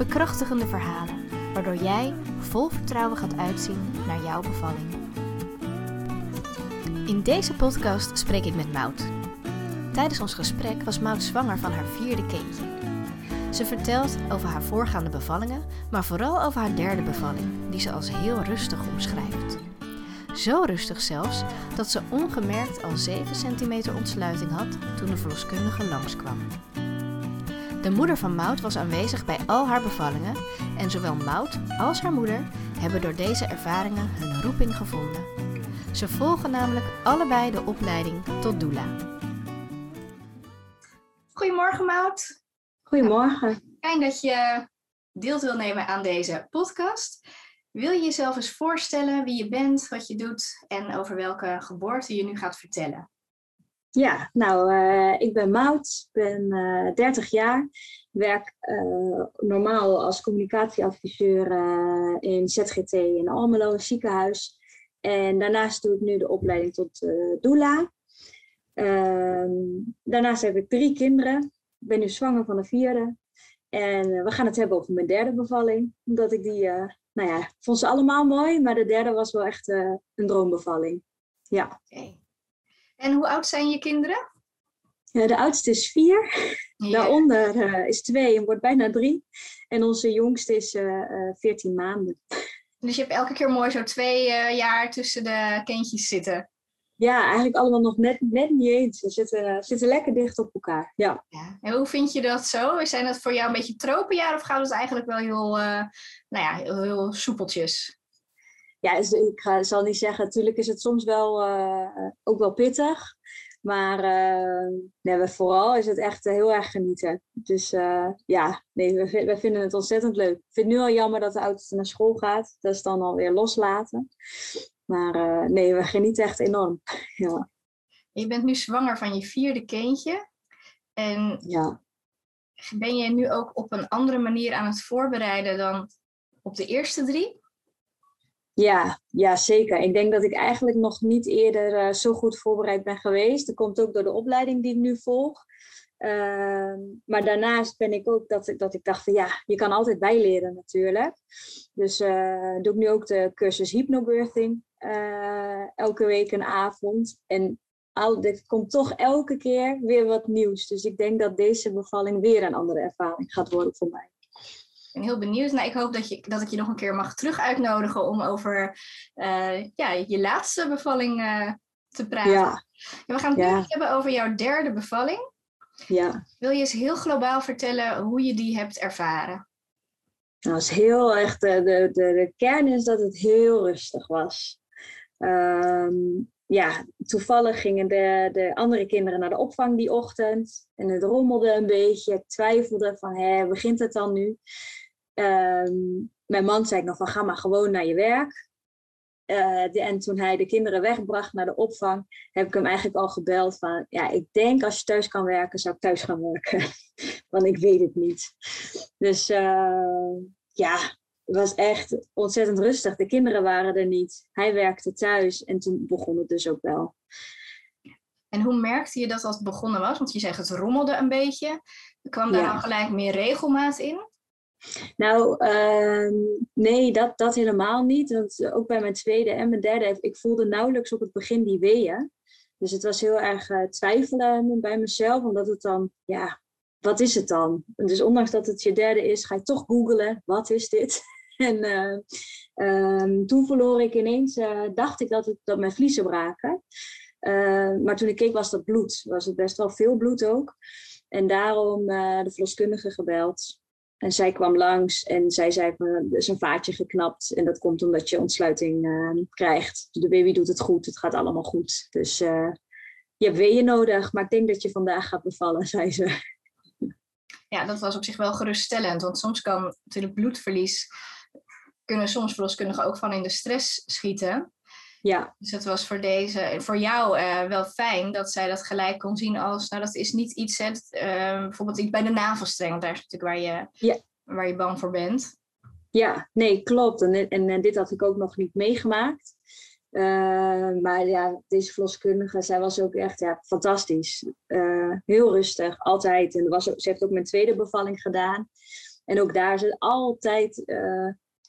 Bekrachtigende verhalen, waardoor jij vol vertrouwen gaat uitzien naar jouw bevalling. In deze podcast spreek ik met Mout. Tijdens ons gesprek was Mout zwanger van haar vierde kindje. Ze vertelt over haar voorgaande bevallingen, maar vooral over haar derde bevalling, die ze als heel rustig omschrijft. Zo rustig zelfs dat ze ongemerkt al 7 centimeter ontsluiting had toen de verloskundige langskwam. De moeder van Maud was aanwezig bij al haar bevallingen en zowel Maud als haar moeder hebben door deze ervaringen hun roeping gevonden. Ze volgen namelijk allebei de opleiding tot doula. Goedemorgen Maud. Goedemorgen. Fijn dat je deel wil nemen aan deze podcast. Wil je jezelf eens voorstellen wie je bent, wat je doet en over welke geboorte je nu gaat vertellen? Ja, nou, uh, ik ben Maud, ben uh, eh, 30 jaar, werk uh, normaal als communicatieadviseur in ZGT in Almelo, een ziekenhuis. En daarnaast doe ik nu de opleiding tot doula. Ehm, daarnaast heb ik drie kinderen. Ik ben nu zwanger van de vierde. En we gaan het hebben over mijn derde bevalling. Omdat ik die, nou ja, vond ze allemaal mooi, maar de derde was wel echt een droombevalling. Ja. En hoe oud zijn je kinderen? Ja, de oudste is vier. Daaronder uh, is twee en wordt bijna drie. En onze jongste is uh, 14 maanden. Dus je hebt elke keer mooi zo twee jaar tussen de kindjes zitten. Ja, eigenlijk allemaal nog net, net niet eens. Ze zitten, zitten lekker dicht op elkaar. Ja. ja. En hoe vind je dat zo? Zijn dat voor jou een beetje tropenjaar of gaat het eigenlijk wel heel, nou ja, heel, heel soepeltjes? Ja, ik ga, zal niet zeggen, natuurlijk is het soms wel uh, ook wel pittig. Maar uh, nee, vooral is het echt heel erg genieten. Dus ja, nee, we, we, vinden het ontzettend leuk. Ik vind het nu al jammer dat de oudste naar school gaat. Dat is dan alweer loslaten. Maar nee, we genieten echt enorm. ja. Je bent nu zwanger van je vierde kindje. En ja. ben je nu ook op een andere manier aan het voorbereiden dan op de eerste drie? Ja, ja, zeker. Ik denk dat ik eigenlijk nog niet eerder uh, zo goed voorbereid ben geweest. Dat komt ook door de opleiding die ik nu volg. Uh, maar daarnaast ben ik ook dat ik, dat ik dacht ja, je kan altijd bijleren natuurlijk. Dus uh, doe ik nu ook de cursus hypnobirthing. Uh, elke week een avond. En al, er komt toch elke keer weer wat nieuws. Dus ik denk dat deze bevalling weer een andere ervaring gaat worden voor mij ben heel benieuwd. Nou, ik hoop dat, je, dat ik je nog een keer mag terug uitnodigen om over uh, ja, je laatste bevalling uh, te praten. Ja. ja we gaan het nu hebben over jouw derde bevalling. Ja. Wil je eens heel globaal vertellen hoe je die hebt ervaren? Nou, is heel echt, de, de, de, kern is dat het heel rustig was. Um, ja, toevallig gingen de, de andere kinderen naar de opvang die ochtend. En het rommelde een beetje. Ik twijfelde van, hé, begint het dan nu? Um, mijn man zei nog van, ga maar gewoon naar je werk. Uh, en toen hij de kinderen wegbracht naar de opvang, heb ik hem eigenlijk al gebeld van, ja, ik denk als je thuis kan werken, zou ik thuis gaan werken. Want ik weet het niet. Dus uh, ja, het was echt ontzettend rustig. De kinderen waren er niet. Hij werkte thuis en toen begon het dus ook wel. En hoe merkte je dat dat begonnen was? Want je zegt het rommelde een beetje. Kwam daar dan gelijk meer regelmaat in? Nou, uh, nee, dat, dat helemaal niet. Want ook bij mijn tweede en mijn derde, ik voelde nauwelijks op het begin die weeën. Dus het was heel erg uh, twijfelen bij mezelf, omdat het dan, ja, wat is het dan? Dus ondanks dat het je derde is, ga je toch googelen, wat is dit? En uh, um, toen verloor ik ineens, uh, dacht ik dat, het, dat mijn vliezen braken. Uh, maar toen ik keek was dat bloed. Was het best wel veel bloed ook. En daarom de verloskundige gebeld. En zij kwam langs en zij zei van, er is een vaatje geknapt. En dat komt omdat je ontsluiting krijgt. De baby doet het goed, het gaat allemaal goed. Dus je hebt weeën nodig, maar ik denk dat je vandaag gaat bevallen, zei ze. ja, dat was op zich wel geruststellend. Want soms kan natuurlijk bloedverlies, kunnen soms verloskundigen ook van in de stress schieten. Ja. Dus het was voor, deze, voor jou uh, wel fijn dat zij dat gelijk kon zien als, nou dat is niet iets, hè, uh, bijvoorbeeld iets bij de navelstreng, want daar is natuurlijk waar je, ja. waar je bang voor bent. Ja, nee, klopt. En, en, en dit had ik ook nog niet meegemaakt. Uh, maar ja, deze verloskundige, zij was ook echt ja, fantastisch. Heel rustig, altijd. En was ook, ze heeft ook mijn tweede bevalling gedaan. En ook daar is het altijd,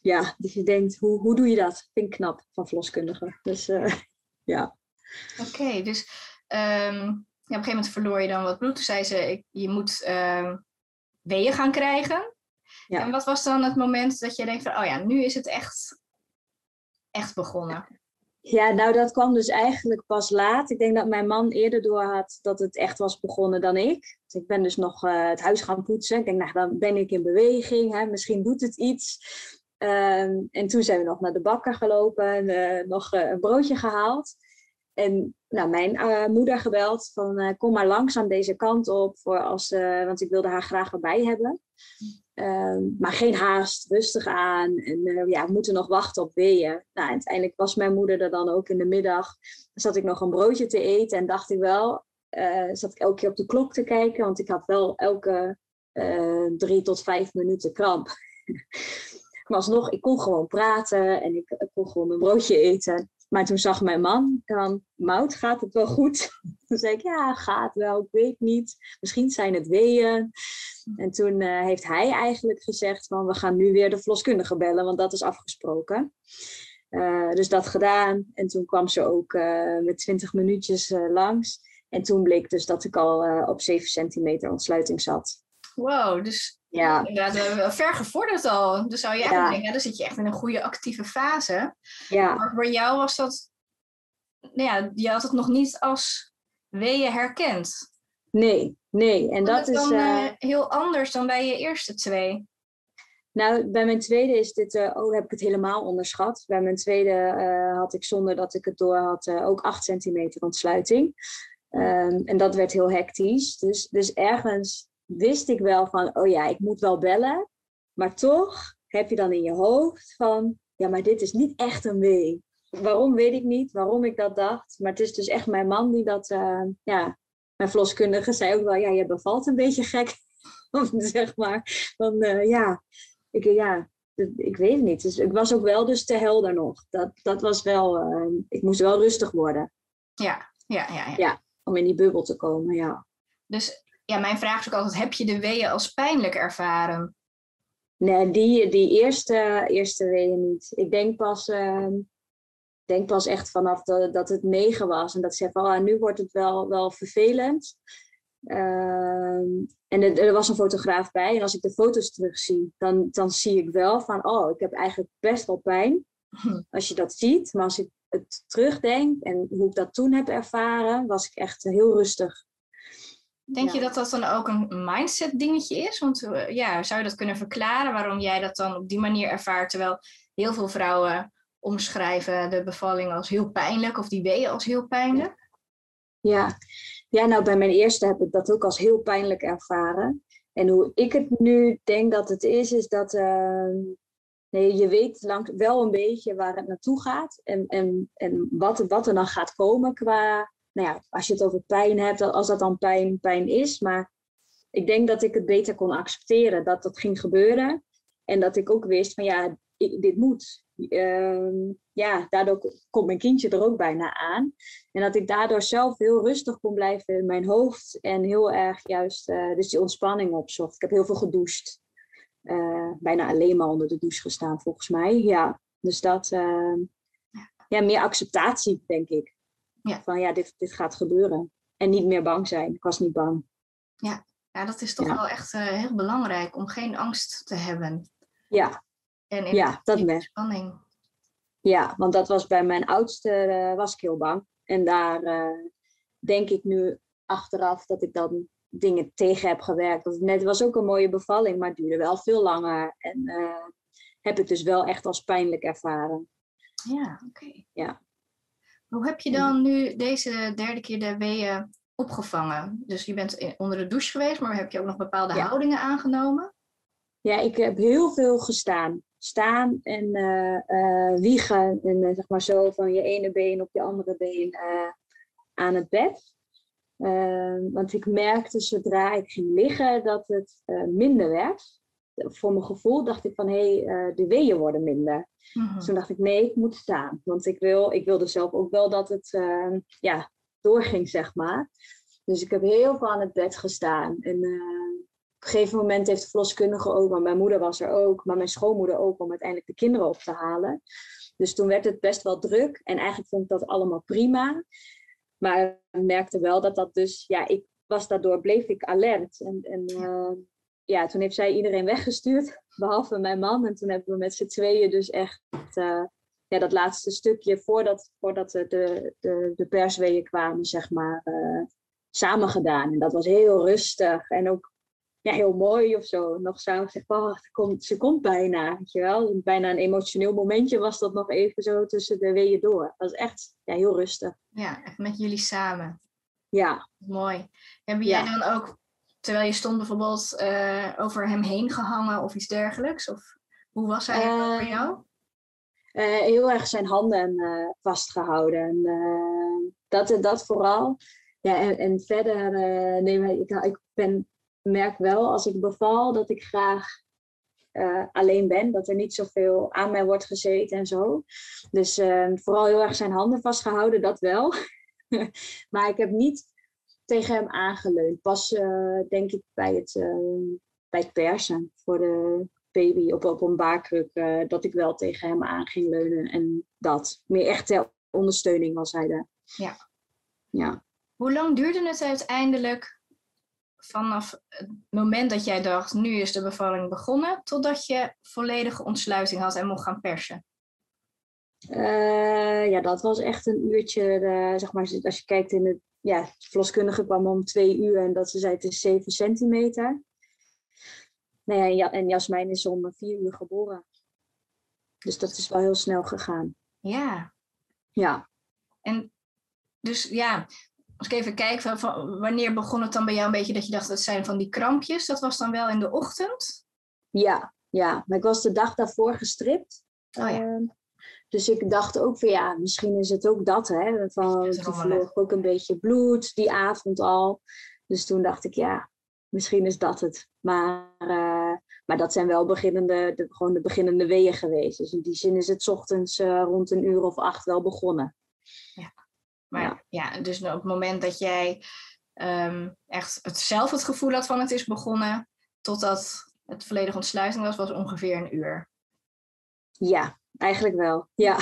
ja, dat je denkt, hoe, hoe doe je dat? Vind ik knap van verloskundigen. Dus ja. Oké, okay, dus um, ja, op een gegeven moment verloor je dan wat bloed. Toen zei ze, ik, je moet weeën gaan krijgen. Ja. En wat was dan het moment dat je denkt van, oh ja, nu is het echt, echt begonnen? Ja, nou dat kwam dus eigenlijk pas laat. Ik denk dat mijn man eerder door had dat het echt was begonnen dan ik. Dus ik ben dus nog uh, het huis gaan poetsen. Ik denk, nou dan ben ik in beweging, hè? misschien doet het iets. Um, en toen zijn we nog naar de bakker gelopen en nog uh, een broodje gehaald. En nou, mijn moeder gebeld van kom maar langzaam deze kant op, voor als, want ik wilde haar graag erbij hebben. Um, maar geen haast, rustig aan. En ja, we moeten nog wachten op weeën. Nou, uiteindelijk was mijn moeder er dan ook in de middag. Zat ik nog een broodje te eten en dacht ik wel, zat ik elke keer op de klok te kijken, want ik had wel elke drie tot vijf minuten kramp. maar alsnog, ik kon gewoon praten en ik, kon gewoon mijn broodje eten. Maar toen zag mijn man dan, Mout, gaat het wel goed? Toen zei ik, ja, gaat wel, ik weet niet. Misschien zijn het weeën. En toen uh, heeft hij eigenlijk gezegd van, we gaan nu weer de verloskundige bellen, want dat is afgesproken. Uh, dus dat gedaan. En toen kwam ze ook uh, met 20 minuutjes langs. En toen bleek dus dat ik al op 7 centimeter ontsluiting zat. Wow, dus ja. inderdaad ver gevorderd al. Dus zou je eigenlijk ja. denken, dan zit je echt in een goede actieve fase. Ja. Maar voor jou was dat, nou ja, je had het nog niet als weeën herkend. Nee, nee. En dat, is dan uh, heel anders dan bij je eerste twee. Nou, bij mijn tweede is dit, uh, oh, heb ik het helemaal onderschat. Bij mijn tweede uh, had ik zonder dat ik het door had ook 8 centimeter ontsluiting. Um, en dat werd heel hectisch. Dus, dus ergens wist ik wel van, oh ja, ik moet wel bellen. Maar toch heb je dan in je hoofd van, ja, maar dit is niet echt een wee. Waarom weet ik niet, waarom ik dat dacht. Maar het is dus echt mijn man die dat, uh, ja, mijn verloskundige zei ook wel, ja, je bevalt een beetje gek. zeg maar. Van, uh, ja, ik, ja, ik weet het niet. Dus ik was ook wel dus te helder nog. Dat, dat was wel, uh, ik moest wel rustig worden. Ja, ja, ja, ja. Ja, om in die bubbel te komen, ja. Dus ja, mijn vraag is ook altijd, heb je de weeën als pijnlijk ervaren? Nee, die, die eerste, eerste weeën niet. Ik denk pas, uh, denk pas echt vanaf de, dat het negen was. En dat ze van, ah, nu wordt het wel, wel vervelend. Uh, en er, er, was een fotograaf bij. En als ik de foto's terugzie, dan, dan zie ik wel van, oh, ik heb eigenlijk best wel pijn. Hm. Als je dat ziet. Maar als ik het terugdenk en hoe ik dat toen heb ervaren, was ik echt heel rustig. Denk ja. je dat dat dan ook een mindset dingetje is? Want uh, ja, zou je dat kunnen verklaren waarom jij dat dan op die manier ervaart, terwijl heel veel vrouwen omschrijven de bevalling als heel pijnlijk of die weeën als heel pijnlijk? Ja. ja, nou bij mijn eerste heb ik dat ook als heel pijnlijk ervaren. En hoe ik het nu denk dat het is, is dat uh, nee, je weet lang, wel een beetje waar het naartoe gaat en, en, en wat, wat er dan gaat komen qua nou ja, als je het over pijn hebt, als dat dan pijn, pijn is. Maar ik denk dat ik het beter kon accepteren dat dat ging gebeuren. En dat ik ook wist van ja, dit moet. Uh, ja, daardoor komt mijn kindje er ook bijna aan. En dat ik daardoor zelf heel rustig kon blijven in mijn hoofd. En heel erg juist uh, dus die ontspanning opzocht. Ik heb heel veel gedoucht. Uh, bijna alleen maar onder de douche gestaan volgens mij. Ja, dus dat, ehm, ja, meer acceptatie denk ik. Ja. Van ja, dit, dit gaat gebeuren. En niet meer bang zijn. Ik was niet bang. Ja, ja dat is toch ja. wel echt uh, heel belangrijk om geen angst te hebben. Ja, en in ja dat ben spanning. Ja, want dat was bij mijn oudste, uh, was ik heel bang. En daar uh, denk ik nu achteraf dat ik dan dingen tegen heb gewerkt. Net was ook een mooie bevalling, maar het duurde wel veel langer. En heb ik dus wel echt als pijnlijk ervaren. Ja, oké. Okay. Ja. Hoe heb je dan nu deze derde keer de weeën opgevangen? Dus je bent onder de douche geweest, maar heb je ook nog bepaalde houdingen aangenomen? Ja, ik heb heel veel gestaan. Staan en uh, wiegen en zeg maar zo van je ene been op je andere been aan het bed. Ehm, want ik merkte zodra ik ging liggen dat het minder werd voor mijn gevoel dacht ik van hé, hey, de weeën worden minder. Mhm. Dus toen dacht ik nee, ik moet staan. Want ik, wil, ik wilde zelf ook wel dat het uh, ja, doorging, zeg maar. Dus ik heb heel veel aan het bed gestaan. En uh, op een gegeven moment heeft de verloskundige ook, maar mijn moeder was er ook, maar mijn schoonmoeder ook, om uiteindelijk de kinderen op te halen. Dus toen werd het best wel druk. En eigenlijk vond ik dat allemaal prima. Maar ik merkte wel dat dat dus, ja, ik was daardoor, bleef ik alert. En, en uh, ja, toen heeft zij iedereen weggestuurd, behalve mijn man. En toen hebben we met z'n tweeën dus echt uh, ja, dat laatste stukje voordat, voordat de, de, de persweeën kwamen, zeg maar, uh, samen gedaan. En dat was heel rustig en ook ja, heel mooi of zo. Nog samen gezegd, oh, ze, komt, ze komt bijna, weet je wel. Bijna een emotioneel momentje was dat nog even zo tussen de weeën door. Dat was echt ja, heel rustig. Ja, echt met jullie samen. Ja. Mooi. Heb jij dan ook terwijl je stond bijvoorbeeld uh, over hem heen gehangen of iets dergelijks? Of hoe was hij uh, voor jou? Uh, heel erg zijn handen vastgehouden. dat, dat vooral. Ja, en, en verder, nee, ik, ik ben, merk wel als ik beval dat ik graag alleen ben. Dat er niet zoveel aan mij wordt gezeten en zo. Dus vooral heel erg zijn handen vastgehouden, dat wel. maar ik heb niet tegen hem aangeleund. Pas uh, denk ik bij het, uh, bij het persen voor de baby op, op een baarkruk, uh, dat ik wel tegen hem aan ging leunen. En dat. Meer echt ter ondersteuning was hij daar. Ja. ja. Hoe lang duurde het uiteindelijk vanaf het moment dat jij dacht, nu is de bevalling begonnen, totdat je volledige ontsluiting had en mocht gaan persen? ja, dat was echt een uurtje, zeg maar, als je kijkt in het ja, de verloskundige kwam om twee uur en dat ze zei het is 7 centimeter. Nou ja, en Jasmijn is om vier uur geboren. Dus dat is wel heel snel gegaan. Ja. Ja. En dus ja, als ik even kijk, van, van, wanneer begon het dan bij jou een beetje dat je dacht, dat zijn van die krampjes? Dat was dan wel in de ochtend? Ja, ja. Maar ik was de dag daarvoor gestript. Oh ja. Ehm, dus ik dacht ook van ja, misschien is het ook dat. Hè? Van, toen verloor ook een beetje bloed die avond al. Dus toen dacht ik ja, misschien is dat het. Maar, uh, maar dat zijn wel beginnende, de, gewoon de beginnende weeën geweest. Dus in die zin is het ochtends uh, rond een uur of acht wel begonnen. Ja, maar ja, ja dus op het moment dat jij um, echt het, zelf het gevoel had van het is begonnen, totdat het volledige ontsluiting was, was ongeveer een uur. Ja, Eigenlijk wel, ja.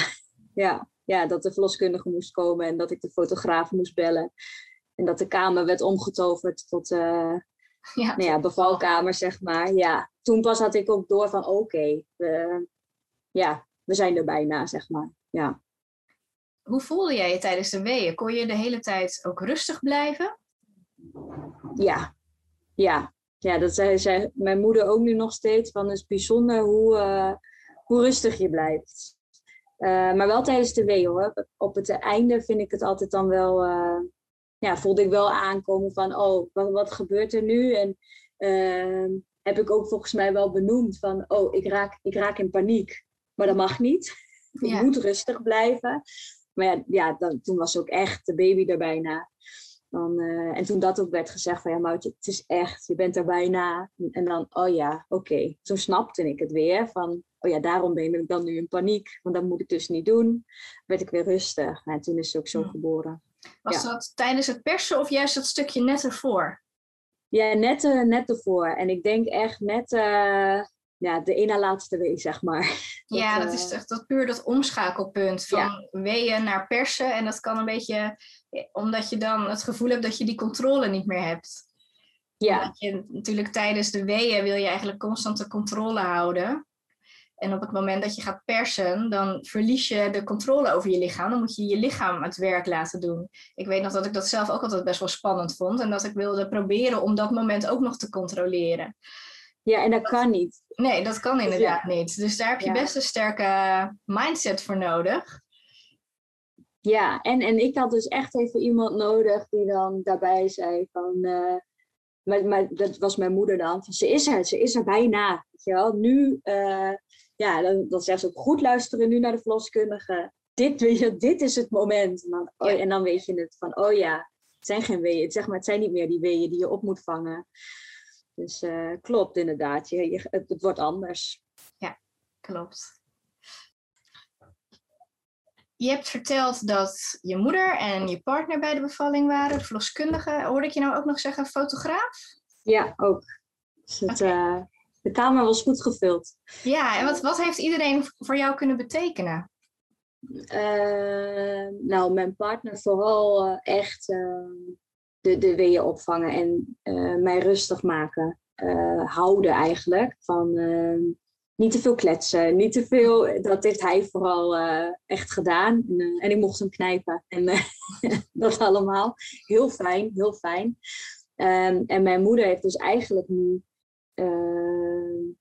ja. Ja, dat de verloskundige moest komen en dat ik de fotograaf moest bellen. En dat de kamer werd omgetoverd tot uh, ja, nou ja, bevalkamer, zeg maar. Ja, toen pas had ik ook door van oké, we, ja, we zijn er bijna, zeg maar. Ja. Hoe voelde jij je tijdens de weeën? Kon je de hele tijd ook rustig blijven? Ja, ja. Ja, dat zei, zei mijn moeder ook nu nog steeds. Van het is bijzonder hoe, uh, hoe rustig je blijft. Uh, maar wel tijdens de wee hoor. Op het einde vind ik het altijd dan wel. Uh, ja, voelde ik wel aankomen van: oh, wat, wat gebeurt er nu? En uh, heb ik ook volgens mij wel benoemd van: oh, ik raak, ik raak in paniek. Maar dat mag niet. Ja. Je moet rustig blijven. Maar ja, ja dan, toen was ook echt de baby er bijna. Dan, uh, en toen dat ook werd gezegd van ja, Moutje, het is echt, je bent er bijna. En dan, oh ja, oké. Okay. Toen snapte ik het weer van, oh ja, daarom ben ik dan nu in paniek, want dat moet ik dus niet doen. Werd ik weer rustig. En toen is ze ook zo geboren. Was dat tijdens het persen of juist dat stukje net ervoor? Ja, net, uh, net ervoor. En ik denk echt net uh, ja, de ene laatste week, zeg maar. Ja, dat, is echt dat puur dat omschakelpunt van ja. weeën naar persen. En dat kan een beetje, omdat je dan het gevoel hebt dat je die controle niet meer hebt. Ja. Je, natuurlijk tijdens de weeën wil je eigenlijk constant de controle houden. En op het moment dat je gaat persen, dan verlies je de controle over je lichaam. Dan moet je je lichaam het werk laten doen. Ik weet nog dat ik dat zelf ook altijd best wel spannend vond. En dat ik wilde proberen om dat moment ook nog te controleren. Ja, en dat, kan niet. Nee, dat kan inderdaad niet. Dus daar heb je best een sterke mindset voor nodig. ja, en, en ik had dus echt even iemand nodig die dan daarbij zei van... Uh, maar, maar dat was mijn moeder dan. Van, ze is er, ze is er bijna. Weet je wel? Nu, uh, ja, dan, dan zegt ze ook goed luisteren nu naar de verloskundige. Dit, weet je, dit is het moment. En dan, oh, en dan weet je het van, oh ja, het zijn geen weeën. Zeg maar, het zijn niet meer die weeën die je op moet vangen. Dus uh, klopt inderdaad, je, je, het, het wordt anders. Ja, klopt. Je hebt verteld dat je moeder en je partner bij de bevalling waren, de verloskundige. Hoorde ik je nou ook nog zeggen fotograaf? Ja, ook. Dus het, uh, de kamer was goed gevuld. Ja, en wat, wat heeft iedereen voor jou kunnen betekenen? Uh, nou, mijn partner vooral uh, echt de, de weeën opvangen en mij rustig maken. houden eigenlijk. Van niet te veel kletsen, niet te veel. Dat heeft hij vooral uh, echt gedaan. En, uh, en, ik mocht hem knijpen. En uh, dat allemaal. Heel fijn, heel fijn. Um, en mijn moeder heeft dus eigenlijk nu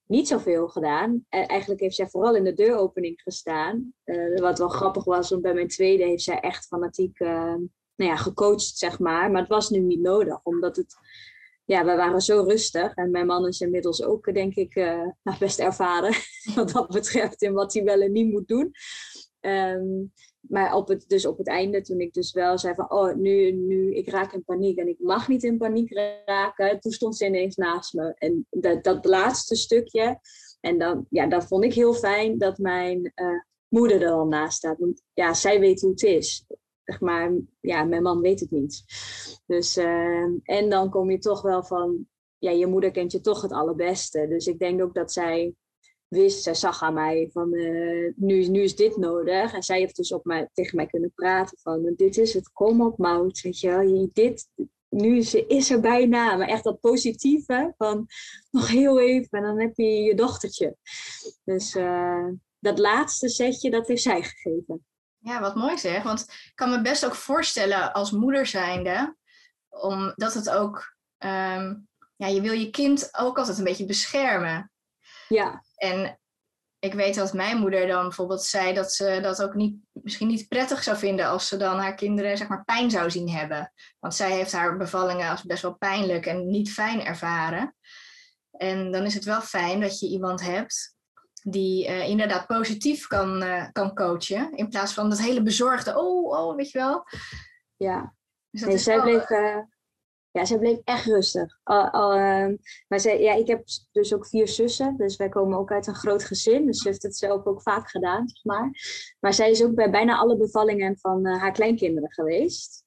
niet zoveel gedaan. eigenlijk heeft zij vooral in de deuropening gestaan. wat wel grappig was, want bij mijn tweede heeft zij echt fanatiek nou ja, gecoacht, zeg maar. Maar het was nu niet nodig, omdat het ja, we waren zo rustig. En mijn man is inmiddels ook, denk ik, uh, best ervaren wat dat betreft in wat hij wel en niet moet doen. Um, maar op het, dus op het einde, toen ik dus wel zei van, oh, nu, nu, ik raak in paniek en ik mag niet in paniek raken, toen stond ze ineens naast me. En dat, dat laatste stukje, en dan, ja, dat vond ik heel fijn dat mijn uh, moeder er al naast staat. Want ja, zij weet hoe het is zeg maar, ja, mijn man weet het niet. Dus, uh, en dan kom je toch wel van, ja, je moeder kent je toch het allerbeste. Dus ik denk ook dat zij wist, zij zag aan mij van, uh, nu, nu is dit nodig. En zij heeft dus op mij, tegen mij kunnen praten van, dit is het, kom op Mout, weet je wel, dit, nu is, is er bijna, maar echt dat positieve van nog heel even en dan heb je je dochtertje. Dus uh, dat laatste setje, dat heeft zij gegeven. Ja, wat mooi zeg. Want ik kan me best ook voorstellen als moeder zijnde, omdat het ook, ehm, ja, je wil je kind ook altijd een beetje beschermen. Ja. En ik weet dat mijn moeder dan bijvoorbeeld zei dat ze dat ook niet, misschien niet prettig zou vinden als ze dan haar kinderen zeg maar pijn zou zien hebben. Want zij heeft haar bevallingen als best wel pijnlijk en niet fijn ervaren. En dan is het wel fijn dat je iemand hebt die uh, inderdaad positief kan, uh, kan coachen. In plaats van dat hele bezorgde, oh, oh, weet je wel. Ja, dus nee, zij, bleef, uh, ja, zij bleef echt rustig. Ehm, maar zij, ja, ik heb dus ook vier zussen, dus wij komen ook uit een groot gezin. Dus ze heeft het zelf ook vaak gedaan, zeg maar. Maar zij is ook bij bijna alle bevallingen van haar kleinkinderen geweest.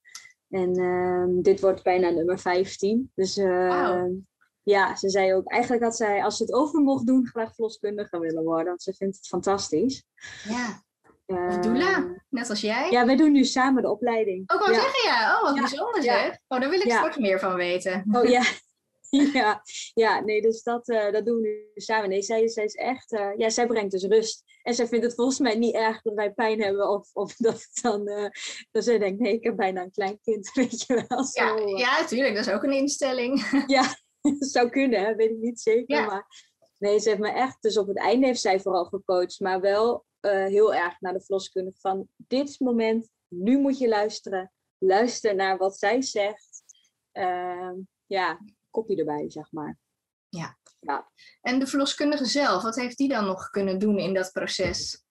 En ehm, dit wordt bijna nummer 15. Dus wow ja, ze zei ook, eigenlijk had zij, als ze het over mocht doen, graag verloskundige willen worden. Want ze vindt het fantastisch. Ja. Uh, doula, net als jij. Ja, wij doen nu samen de opleiding. Ook oh, zeggen, ja. Oh, wat ja. bijzonder zeg. Oh, daar wil ik straks meer van weten. Oh ja. ja, ja, nee, dus dat, uh, dat doen we nu samen. Nee, zij, zij is echt, uh, ja, zij brengt dus rust. En zij vindt het volgens mij niet erg dat wij pijn hebben of, of dat het dan, uh, dat zij denkt, nee, ik heb bijna een klein kind, weet je wel. Zo, ja, ja, natuurlijk, dat is ook een instelling. ja, zou kunnen, hè? weet ik niet zeker. Maar nee, ze heeft me echt, dus op het einde heeft zij vooral gecoacht, maar wel uh, heel erg naar de verloskundige van dit moment, nu moet je luisteren. Luister naar wat zij zegt. Uh, ja, kopje erbij, zeg maar. Ja. ja. En de verloskundige zelf, wat heeft die dan nog kunnen doen in dat proces?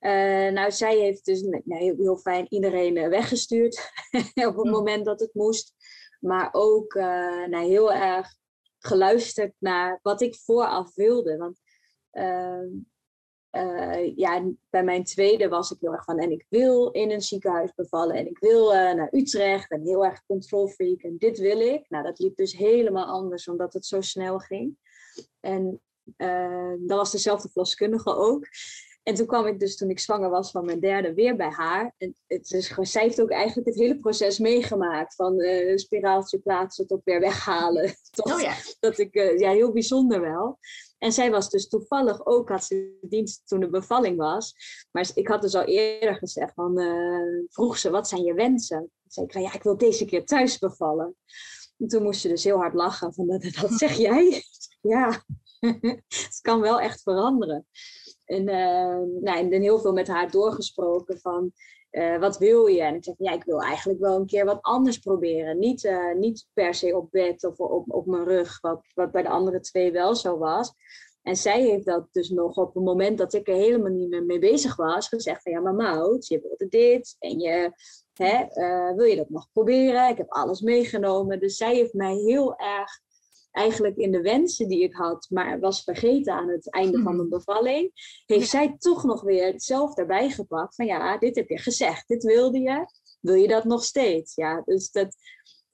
Uh, nou, zij heeft dus nou, heel, heel, fijn iedereen weggestuurd op het hm. moment dat het moest. Maar ook uh, nou, heel erg geluisterd naar wat ik vooraf wilde. Want uh, uh, ja, bij mijn tweede was ik heel erg van... en ik wil in een ziekenhuis bevallen en ik wil uh, naar Utrecht... en heel erg control freak en dit wil ik. Nou, dat liep dus helemaal anders, omdat het zo snel ging. En dat was dezelfde verloskundige ook. En toen kwam ik dus toen ik zwanger was van mijn derde weer bij haar. En het is, zij heeft ook eigenlijk het hele proces meegemaakt. Van uh, spiraaltje plaatsen tot weer weghalen. Tot, oh ja. Dat ik, uh, ja, heel bijzonder wel. En zij was dus toevallig ook, had ze dienst toen de bevalling was. Maar ik had dus al eerder gezegd, van, uh, vroeg ze, wat zijn je wensen? Toen zei ik, ja, ik wil deze keer thuis bevallen. En toen moest ze dus heel hard lachen, van, dat, dat zeg jij? ja, het kan wel echt veranderen. En, uh, nou, en heel veel met haar doorgesproken van eh, wat wil je? En ik zeg, ja, ik wil eigenlijk wel een keer wat anders proberen. Niet, eh, niet per se op bed of op, op mijn rug, wat, wat bij de andere twee wel zo was. En zij heeft dat dus nog op het moment dat ik er helemaal niet meer mee bezig was, gezegd van ja, maar Maud, je wilde dit en je, hè, uh, wil je dat nog proberen? Ik heb alles meegenomen. Dus zij heeft mij heel erg eigenlijk in de wensen die ik had, maar was vergeten aan het einde van mijn bevalling, heeft zij toch nog weer hetzelfde erbij gepakt. Van ja, dit heb je gezegd, dit wilde je, wil je dat nog steeds? Ja, dus dat,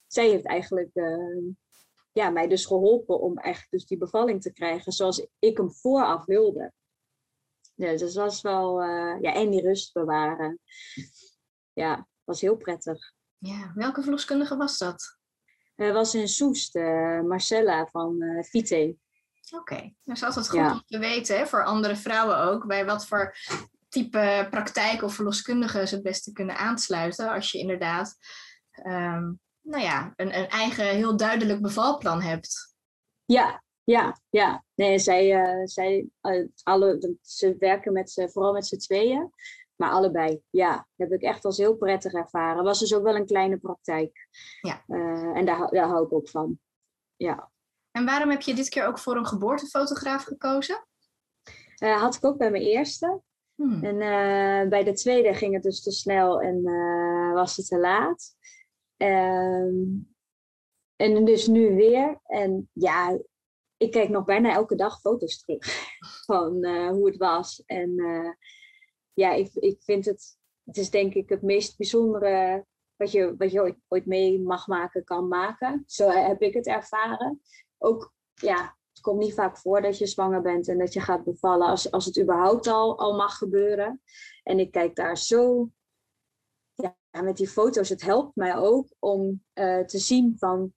zij heeft eigenlijk uh, ja, mij dus geholpen om echt dus die bevalling te krijgen zoals ik hem vooraf wilde. Ja, dus dat was wel, uh, ja, en die rust bewaren. Ja, was heel prettig. Ja, welke verloskundige was dat? Uh, was in Soest, uh, Marcella van uh, Vite. Oké, okay. dat is altijd goed ja. om te weten hè, voor andere vrouwen ook, bij wat voor type praktijk of verloskundige ze het beste kunnen aansluiten als je inderdaad um, nou ja, een, een eigen heel duidelijk bevalplan hebt. Ja, ja, ja. Nee, zij, uh, zij alle, ze werken met ze, vooral met z'n tweeën. Maar allebei, ja, heb ik echt als heel prettig ervaren. Was dus ook wel een kleine praktijk. Ja. Uh, en daar, daar hou ik ook van. Ja. En waarom heb je dit keer ook voor een geboortefotograaf gekozen? Uh, had ik ook bij mijn eerste. Hmm. En uh, bij de tweede ging het dus te snel en was het te laat. Ehm, en dus nu weer. En ja, ik kijk nog bijna elke dag foto's terug van hoe het was. En ja, ik, ik vind het, het is denk ik het meest bijzondere wat je, wat je ooit, ooit mee mag maken, kan maken. Zo heb ik het ervaren. Ook, ja, het komt niet vaak voor dat je zwanger bent en dat je gaat bevallen, als, als het überhaupt al, al mag gebeuren. En ik kijk daar zo, ja, met die foto's, het helpt mij ook om uh, te zien van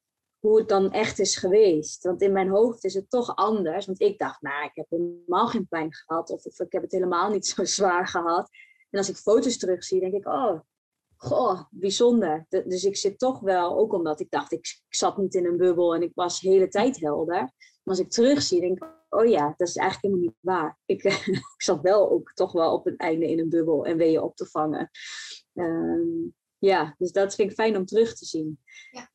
hoe het dan echt is geweest. Want in mijn hoofd is het toch anders. Want ik dacht, nou, ik heb helemaal geen pijn gehad. Of, ik heb het helemaal niet zo zwaar gehad. En als ik foto's terugzie, denk ik, oh, goh, bijzonder. dus ik zit toch wel, ook omdat ik dacht, ik, zat niet in een bubbel en ik was de hele tijd helder. Maar als ik terugzie, denk ik, oh ja, dat is eigenlijk helemaal niet waar. Ik, ik zat wel ook toch wel op het einde in een bubbel en weeën op te vangen. Um, ja, dus dat vind ik fijn om terug te zien. Ja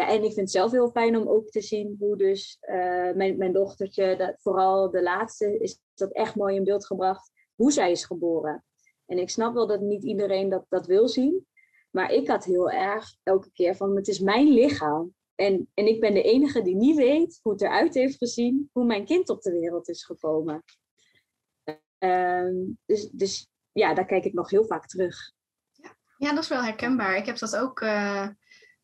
ja, en ik vind het zelf heel fijn om ook te zien hoe dus uh, mijn, mijn dochtertje, dat, vooral de laatste, is dat echt mooi in beeld gebracht, hoe zij is geboren. En ik snap wel dat niet iedereen dat, dat wil zien. Maar ik had heel erg elke keer van, het is mijn lichaam. En, en ik ben de enige die niet weet hoe het eruit heeft gezien, hoe mijn kind op de wereld is gekomen. Uh, dus, dus ja, daar kijk ik nog heel vaak terug. Ja, dat is wel herkenbaar. Ik heb dat ook... Uh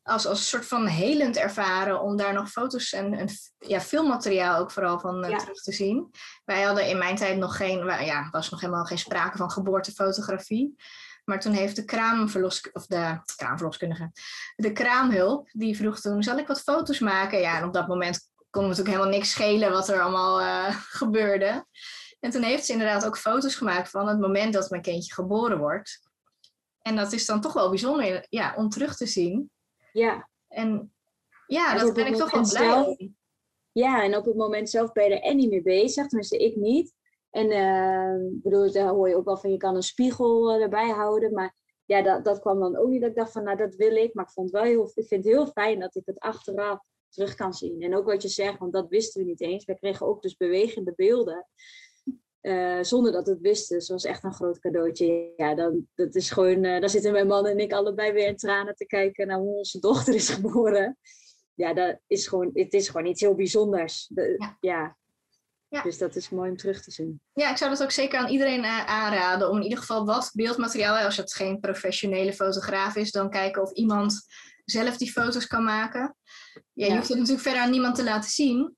als, als een soort van helend ervaren om daar nog foto's en, en ja, filmmateriaal ook vooral van uh, terug te zien. Wij hadden in mijn tijd nog geen, ja, was nog helemaal geen sprake van geboortefotografie. Maar toen heeft de kraamverlos, of de kraamverloskundige, de kraamhulp, die vroeg toen, zal ik wat foto's maken? Ja, en op dat moment kon natuurlijk helemaal niks schelen wat er allemaal uh, gebeurde. En toen heeft ze inderdaad ook foto's gemaakt van het moment dat mijn kindje geboren wordt. En dat is dan toch wel bijzonder ja, om terug te zien. Ja. En ja, dat ben ik toch wel blij zelf, Ja, en op het moment zelf ben je er en niet mee bezig, tenminste ik niet. En uh, bedoel, daar hoor je ook wel van, je kan een spiegel eh, erbij houden, maar ja, dat, dat kwam dan ook niet dat ik dacht van, nou dat wil ik, maar ik vond wel heel, ik vind het heel fijn dat ik het achteraf terug kan zien. En ook wat je zegt, want dat wisten we niet eens. We kregen ook dus bewegende beelden. Uh, zonder dat het wisten. Dus was echt een groot cadeautje. Ja, dan, dat is gewoon, uh, daar zitten mijn man en ik allebei weer in tranen te kijken naar hoe onze dochter is geboren. Ja, dat is gewoon, het is gewoon iets heel bijzonders. De, ja. ja. Ja. Dus dat is mooi om terug te zien. Ja, ik zou dat ook zeker aan iedereen uh, aanraden. Om in ieder geval wat beeldmateriaal, als het geen professionele fotograaf is, dan kijken of iemand zelf die foto's kan maken. Ja, je hoeft het natuurlijk verder aan niemand te laten zien.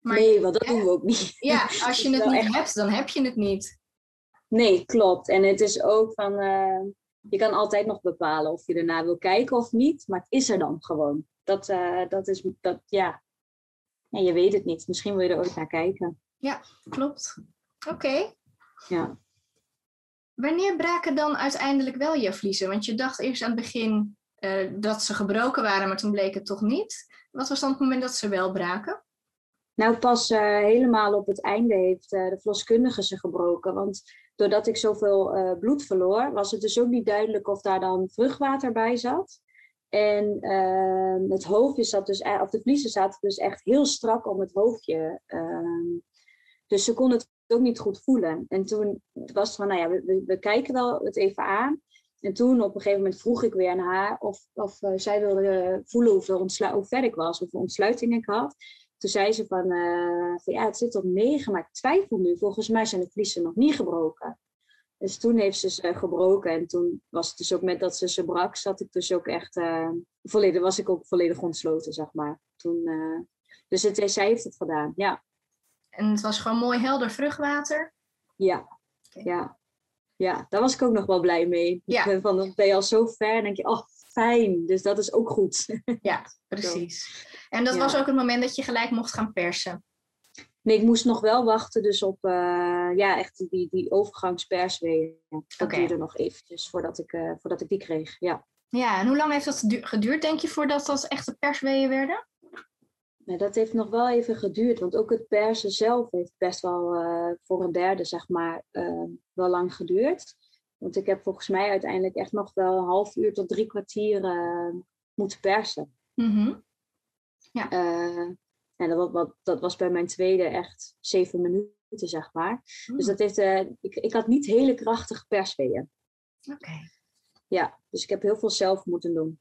Maar, nee, want dat doen we ook niet. Ja, als je het niet hebt, dan heb je het niet. Nee, klopt. En het is ook van, uh, je kan altijd nog bepalen of je ernaar wil kijken of niet, maar het is er dan gewoon. Dat, uh, dat is, dat, ja. En je weet het niet. Misschien wil je er ooit naar kijken. Ja, klopt. Oké. Ja. Wanneer braken dan uiteindelijk wel je vliezen? Want je dacht eerst aan het begin uh, dat ze gebroken waren, maar toen bleek het toch niet. Wat was dan het moment dat ze wel braken? Nou, pas helemaal op het einde heeft de verloskundige ze gebroken. Want doordat ik zoveel bloed verloor, was het dus ook niet duidelijk of daar dan vruchtwater bij zat. En uh, het hoofdje zat dus, e-, of de vliezen zaten dus echt heel strak om het hoofdje. Uh, dus ze kon het ook niet goed voelen. En toen was het van, nou ja, we, we, kijken wel het even aan. En toen op een gegeven moment vroeg ik weer aan haar of, of zij wilde voelen hoe ver ik was, hoeveel ontsluiting ik had. Toen zei ze van, uh, van ja, het zit op negen, maar ik twijfel nu. Volgens mij zijn de vliezen nog niet gebroken. Dus toen heeft ze ze gebroken. En toen was het dus ook met dat ze ze brak, zat ik dus ook echt uh, volledig, was ik ook volledig ontsloten, zeg maar. Toen, uh, dus het, zij heeft het gedaan, ja. En het was gewoon mooi helder vruchtwater? Ja, ja. Ja, daar was ik ook nog wel blij mee. Ja. Van, dan ben je al zo ver en denk je, oh, fijn. Dus dat is ook goed. Ja, precies. En dat was ook het moment dat je gelijk mocht gaan persen? Nee, ik moest nog wel wachten dus op uh, ja, echt die, die overgangspersweeën. Dat okay. duurde nog eventjes voordat ik, uh, voordat ik die kreeg, ja. Ja, en hoe lang heeft dat geduurd, denk je, voordat dat echte persweeën werden? Nee, dat heeft nog wel even geduurd, want ook het persen zelf heeft best wel uh, voor een derde, zeg maar, wel lang geduurd. Want ik heb volgens mij uiteindelijk echt nog wel een half uur tot drie kwartier moeten persen. Mm -hmm. Ja. En dat, wat, dat was bij mijn tweede echt zeven minuten, zeg maar. Dus hmm. dat heeft, uh, ik, ik had niet hele krachtige persweeën. Oké. Ja, dus ik heb heel veel zelf moeten doen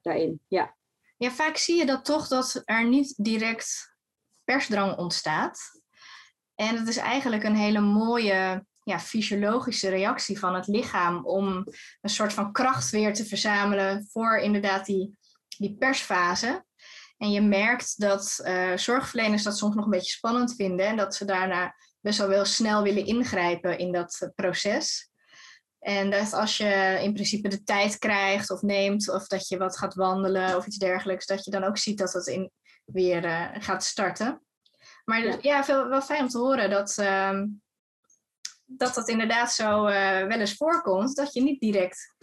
daarin. Ja. ja, vaak zie je dat toch dat er niet direct persdrang ontstaat. En dat is eigenlijk een hele mooie ja, fysiologische reactie van het lichaam om een soort van kracht weer te verzamelen voor inderdaad die, die persfase. En je merkt dat uh, zorgverleners dat soms nog een beetje spannend vinden en dat ze daarna best wel wel snel willen ingrijpen in dat eh, proces. En dat als je in principe de tijd krijgt of neemt, of dat je wat gaat wandelen of iets dergelijks, dat je dan ook ziet dat het in, weer uh, gaat starten. Maar ja, ja veel, wel fijn om te horen dat, uh, dat dat inderdaad zo uh, wel eens voorkomt, dat je niet direct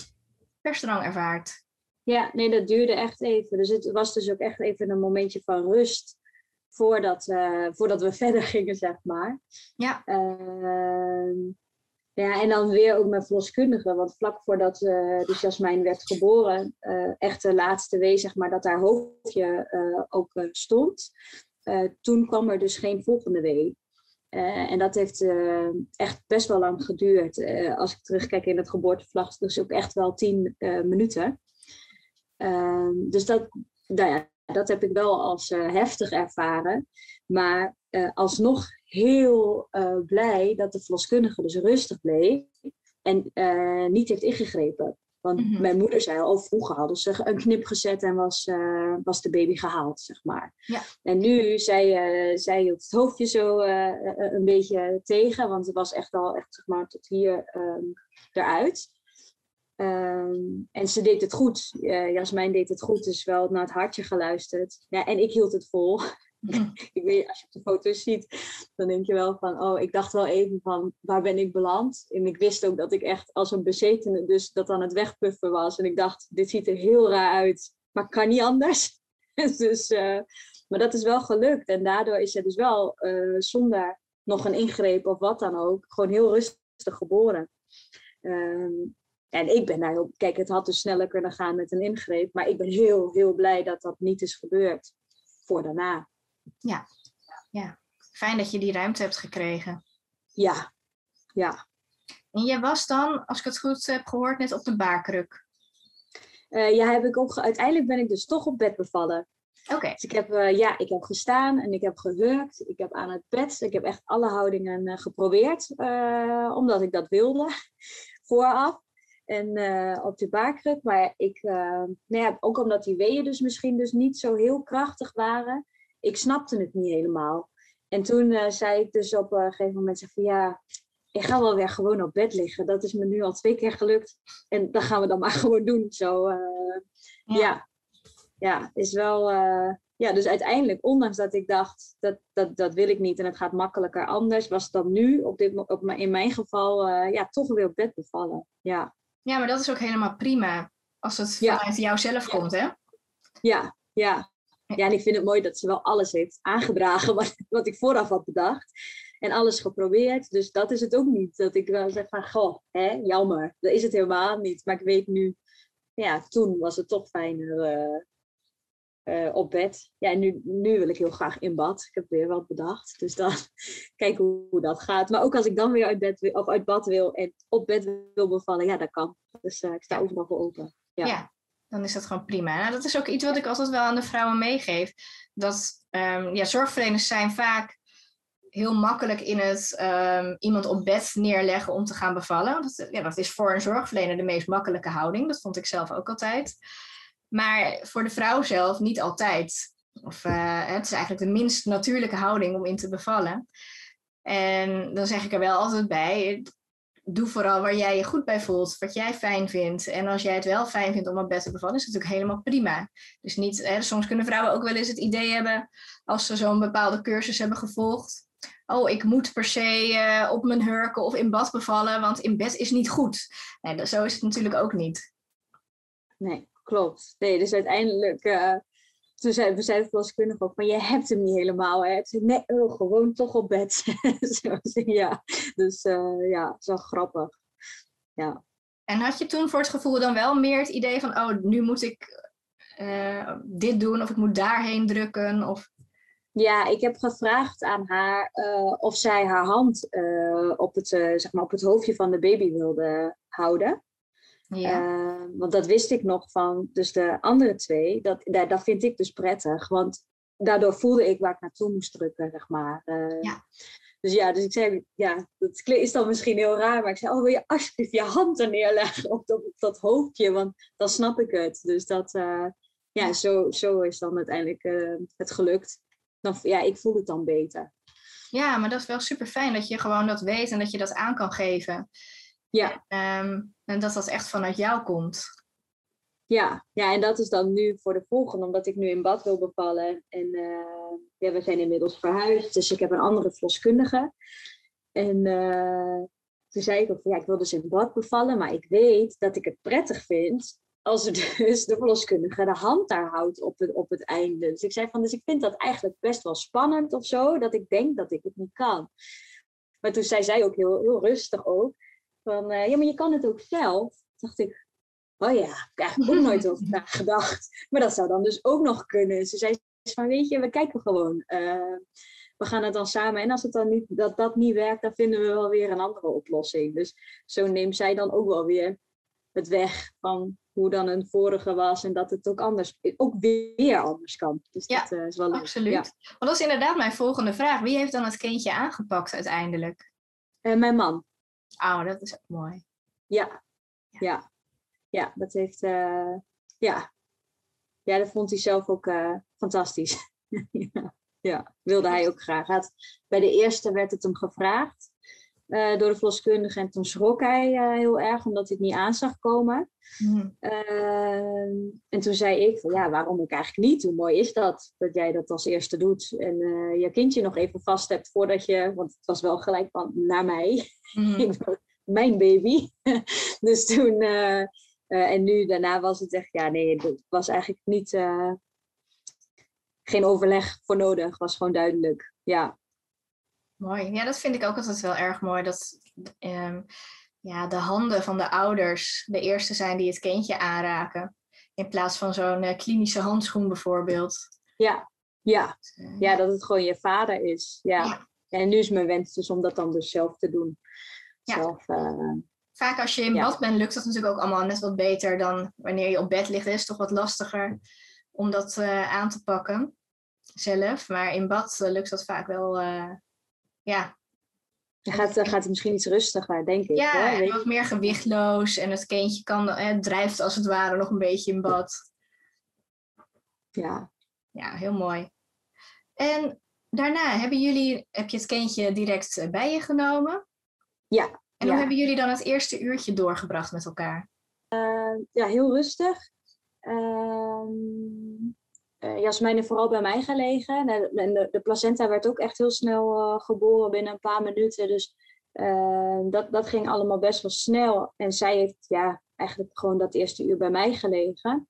persdrang ervaart. Ja, nee, dat duurde echt even. Dus het was dus ook echt even een momentje van rust voordat, uh, voordat we verder gingen, zeg maar. Ja. Uh, ja, en dan weer ook met verloskundige. Want vlak voordat uh, dus Jasmijn werd geboren, echt de laatste wee, zeg maar, dat haar hoofdje ook stond. toen kwam er dus geen volgende wee. En dat heeft echt best wel lang geduurd. als ik terugkijk in het geboortevlag, dus ook echt wel tien minuten. Ehm, dus dat, nou ja, dat heb ik wel als heftig ervaren. Maar alsnog heel blij dat de verloskundige dus rustig bleef en niet heeft ingegrepen. Want mm -hmm. mijn moeder zei al, vroeger hadden ze een knip gezet en was, was de baby gehaald, zeg maar. Ja. En nu, zij, zij hield het hoofdje zo een beetje tegen, want het was echt al echt, zeg maar, tot hier um, eruit. Um, en ze deed het goed. Uh, Jasmijn deed het goed, dus wel naar het hartje geluisterd. Ja, en ik hield het vol. ik weet, als je op de foto's ziet, dan denk je wel van, oh, ik dacht wel even van, waar ben ik beland? En ik wist ook dat ik echt als een bezetene dus dat aan het wegpuffen was. En ik dacht, dit ziet er heel raar uit, maar kan niet anders. dus, uh, maar dat is wel gelukt. En daardoor is ze dus wel uh, zonder nog een ingreep of wat dan ook, gewoon heel rustig geboren. Um, en ik ben daar heel, kijk, het had dus sneller kunnen gaan met een ingreep, maar ik ben heel, heel blij dat dat niet is gebeurd voor daarna. Ja, ja. fijn dat je die ruimte hebt gekregen. Ja, ja. En jij was dan, als ik het goed heb gehoord, net op de baarkruk. Uh, ja, heb ik ook, uiteindelijk ben ik dus toch op bed bevallen. Oké. Dus ik heb, uh, ja, ik heb gestaan en ik heb gehurkt. Ik heb aan het bed, ik heb echt alle houdingen uh, geprobeerd, omdat ik dat wilde, vooraf en op de baarkruk. Maar ik, nou ja, ook omdat die weeën dus misschien dus niet zo heel krachtig waren, ik snapte het niet helemaal. En toen uh, zei ik dus op een gegeven moment van ja, ik ga wel weer gewoon op bed liggen. Dat is me nu al twee keer gelukt. En dat gaan we dan maar gewoon doen. Zo, ja. ja. ja, is wel. ja, dus uiteindelijk, ondanks dat ik dacht, dat, dat, dat wil ik niet en het gaat makkelijker anders, was het dan nu, op dit, op, in mijn geval, ja, toch weer op bed bevallen. Ja. Ja, maar dat is ook helemaal prima als het vanuit jou zelf komt, hè? Ja, ja. Ja, en ik vind het mooi dat ze wel alles heeft aangedragen wat, wat ik vooraf had bedacht. En alles geprobeerd. Dus dat is het ook niet. Dat ik wel zeg van, goh, hè, jammer. Dat is het helemaal niet. Maar ik weet nu, ja, toen was het toch fijner uh, op bed. Ja, en nu, nu wil ik heel graag in bad. Ik heb weer wat bedacht. Dus dan kijken hoe, dat gaat. Maar ook als ik dan weer uit, bed of uit bad wil en op bed wil bevallen, ja, dat kan. Dus uh, ik sta overal voor open. Ja. Dan is dat gewoon prima. Nou, dat is ook iets wat ik altijd wel aan de vrouwen meegeef. Dat um, ja, zorgverleners zijn vaak heel makkelijk in het um, iemand op bed neerleggen om te gaan bevallen. Dat, ja, is voor een zorgverlener de meest makkelijke houding. Dat vond ik zelf ook altijd. Maar voor de vrouw zelf niet altijd. Of uh, het is eigenlijk de minst natuurlijke houding om in te bevallen. En dan zeg ik er wel altijd bij, doe vooral waar jij je goed bij voelt, wat jij fijn vindt. En als jij het wel fijn vindt om op bed te bevallen, is het natuurlijk helemaal prima. Dus niet, hè, soms kunnen vrouwen ook wel eens het idee hebben, als ze zo'n bepaalde cursus hebben gevolgd, oh, ik moet per se uh, op mijn hurken of in bad bevallen, want in bed is niet goed. Nee, zo is het natuurlijk ook niet. Nee, klopt. Nee, dus uiteindelijk, uh, toen zei, we zeiden verloskundige ook, maar je hebt hem niet helemaal. Hè? Zei, nee, oh, gewoon toch op bed. ja, dus uh, ja, zo grappig. Ja. En had je toen voor het gevoel dan wel meer het idee van, oh, nu moet ik dit doen of ik moet daarheen drukken? Of... Ja, ik heb gevraagd aan haar uh, of zij haar hand op, het, zeg maar op het hoofdje van de baby wilde houden. Ja. want dat wist ik nog van dus de andere twee. Dat, dat, dat vind ik dus prettig. Want daardoor voelde ik waar ik naartoe moest drukken, zeg maar. ja. Dus ja, dus ik zei, ja, dat is dan misschien heel raar, maar ik zei, oh, wil je alsjeblieft je hand er neerleggen op dat, op dat hoofdje, want dan snap ik het. Dus dat, ja, zo, zo is dan uiteindelijk het gelukt dan, ja, ik voel het dan beter. Ja, maar dat is wel super fijn dat je gewoon dat weet en dat je dat aan kan geven. Ja. Ehm, en dat dat echt vanuit jou komt. Ja, ja, en dat is dan nu voor de volgende, omdat ik nu in bad wil bevallen. En uh, ja, we zijn inmiddels verhuisd, dus ik heb een andere verloskundige. En uh, toen zei ik ook, ja, ik wil dus in bad bevallen, maar ik weet dat ik het prettig vind als er dus de verloskundige de hand daar houdt op het, op het einde. Dus ik zei van, dus ik vind dat eigenlijk best wel spannend of zo, dat ik denk dat ik het niet kan. Maar toen zei zij ook heel, heel rustig ook, van, uh, ja, maar je kan het ook zelf. Dacht ik, oh ja, ik heb eigenlijk ook nooit over nagedacht. Maar dat zou dan dus ook nog kunnen. Ze zei van, weet je, we kijken gewoon. Uh, we gaan het dan samen. En als het dan niet, dat, dat niet werkt, dan vinden we wel weer een andere oplossing. Dus zo neemt zij dan ook wel weer het weg van hoe dan een vorige was en dat het ook anders, ook weer anders kan. Dus ja, dat uh, is wel leuk. absoluut. Ja. Want dat is inderdaad mijn volgende vraag. Wie heeft dan het kindje aangepakt uiteindelijk? Uh, mijn man. Oh, dat is ook mooi. Ja, ja, ja, dat heeft, uh, ja. ja, dat vond hij zelf ook fantastisch. ja, ja, wilde hij ook graag. Had, bij de eerste werd het hem gevraagd. Uh, door de verloskundige. En toen schrok hij uh, heel erg, omdat hij het niet aan zag komen. Mm. Uh, en toen zei ik, van, ja, waarom ik eigenlijk niet? Hoe mooi is dat, dat jij dat als eerste doet? En je kindje nog even vast hebt voordat je... Want het was wel gelijk van, naar mij. Mm. Mijn baby. dus toen... en nu, daarna was het echt, ja, nee, het was eigenlijk niet... geen overleg voor nodig, was gewoon duidelijk. Ja, Mooi. Ja, dat vind ik ook altijd wel erg mooi. Dat um, ja, de handen van de ouders de eerste zijn die het kindje aanraken. In plaats van zo'n uh, klinische handschoen bijvoorbeeld. Ja, ja. Dus, uh, ja, dat het gewoon je vader is. Ja. ja. En nu is mijn wens dus om dat dan dus zelf te doen. Ja. Zelf, uh, Vaak als je in bad bent, lukt dat natuurlijk ook allemaal net wat beter dan wanneer je op bed ligt. Het is toch wat lastiger om dat aan te pakken zelf. Maar in bad lukt dat vaak wel ja. Dan gaat, dan gaat het misschien iets rustiger, denk ik. Ja, hè? wat meer gewichtloos. En het kindje kan, het drijft als het ware nog een beetje in bad. Ja. Ja, heel mooi. En daarna, hebben jullie, heb je het kindje direct eh, bij je genomen? Ja. En hoe hebben jullie dan het eerste uurtje doorgebracht met elkaar? Uh, ja, heel rustig. Uh, uh, Jasmijn is vooral bij mij gelegen. En de, de, placenta werd ook echt heel snel uh, geboren binnen een paar minuten. Dus dat, dat ging allemaal best wel snel. En zij heeft ja, eigenlijk gewoon dat eerste uur bij mij gelegen.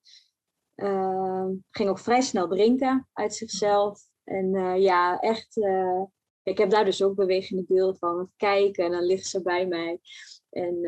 Ging ook vrij snel drinken uit zichzelf. En eh, ja, echt. Ik heb daar dus ook bewegende beelden van. Kijken en dan ligt ze bij mij. En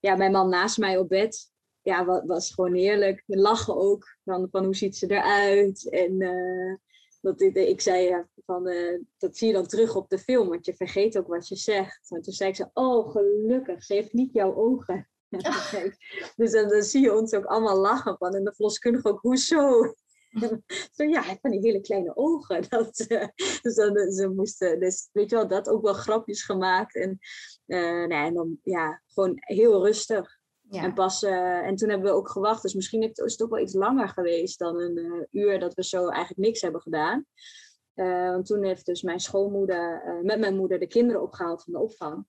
ja, mijn man naast mij op bed. Ja, was, was gewoon heerlijk. Lachen ook. Van, van hoe ziet ze eruit? En uh, dat, ik zei van, dat zie je dan terug op de film, want je vergeet ook wat je zegt. En toen zei ik ze, oh gelukkig, ze heeft niet jouw ogen. dus dan, dan, zie je ons ook allemaal lachen van. En de verloskundige ook, hoezo? Zo ja, hij van die hele kleine ogen. Dat, uh, dus dan, ze moesten, dus weet je wel, dat ook wel grapjes gemaakt. En, uh, nee, en dan ja, gewoon heel rustig. Ja. En, pas, uh, en toen hebben we ook gewacht. Dus misschien is het ook wel iets langer geweest dan een uur dat we zo eigenlijk niks hebben gedaan. want toen heeft dus mijn schoonmoeder met mijn moeder de kinderen opgehaald van de opvang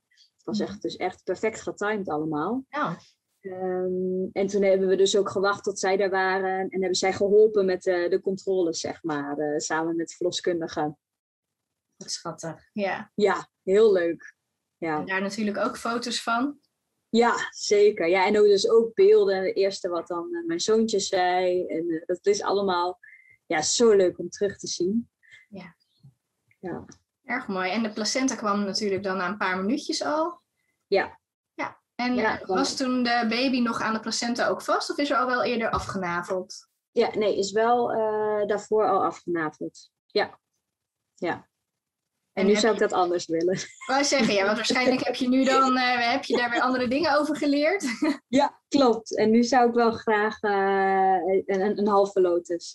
was echt, dus echt perfect getimed allemaal. Ja. Um, en toen hebben we dus ook gewacht tot zij daar waren. En hebben zij geholpen met de, de controles, zeg maar. Uh, samen met verloskundigen. Schattig, ja. Ja, heel leuk. Ja. En daar natuurlijk ook foto's van. Ja, zeker. Ja, en ook dus ook beelden. Het eerste wat dan uh, mijn zoontje zei. En uh, dat is allemaal ja, zo leuk om terug te zien. Ja. ja. Erg mooi. En de placenta kwam natuurlijk dan na een paar minuutjes al. Ja. Ja. En was toen de baby nog aan de placenta ook vast of is er al wel eerder afgenaveld? Ja, nee, is wel uh, daarvoor al afgenaveld. Ja. Ja. En, nu zou ik dat anders willen. Wou zeggen, ja, want waarschijnlijk heb je nu dan uh, heb je daar weer andere dingen over geleerd. ja, klopt. En nu zou ik wel graag uh, een, een halve lotus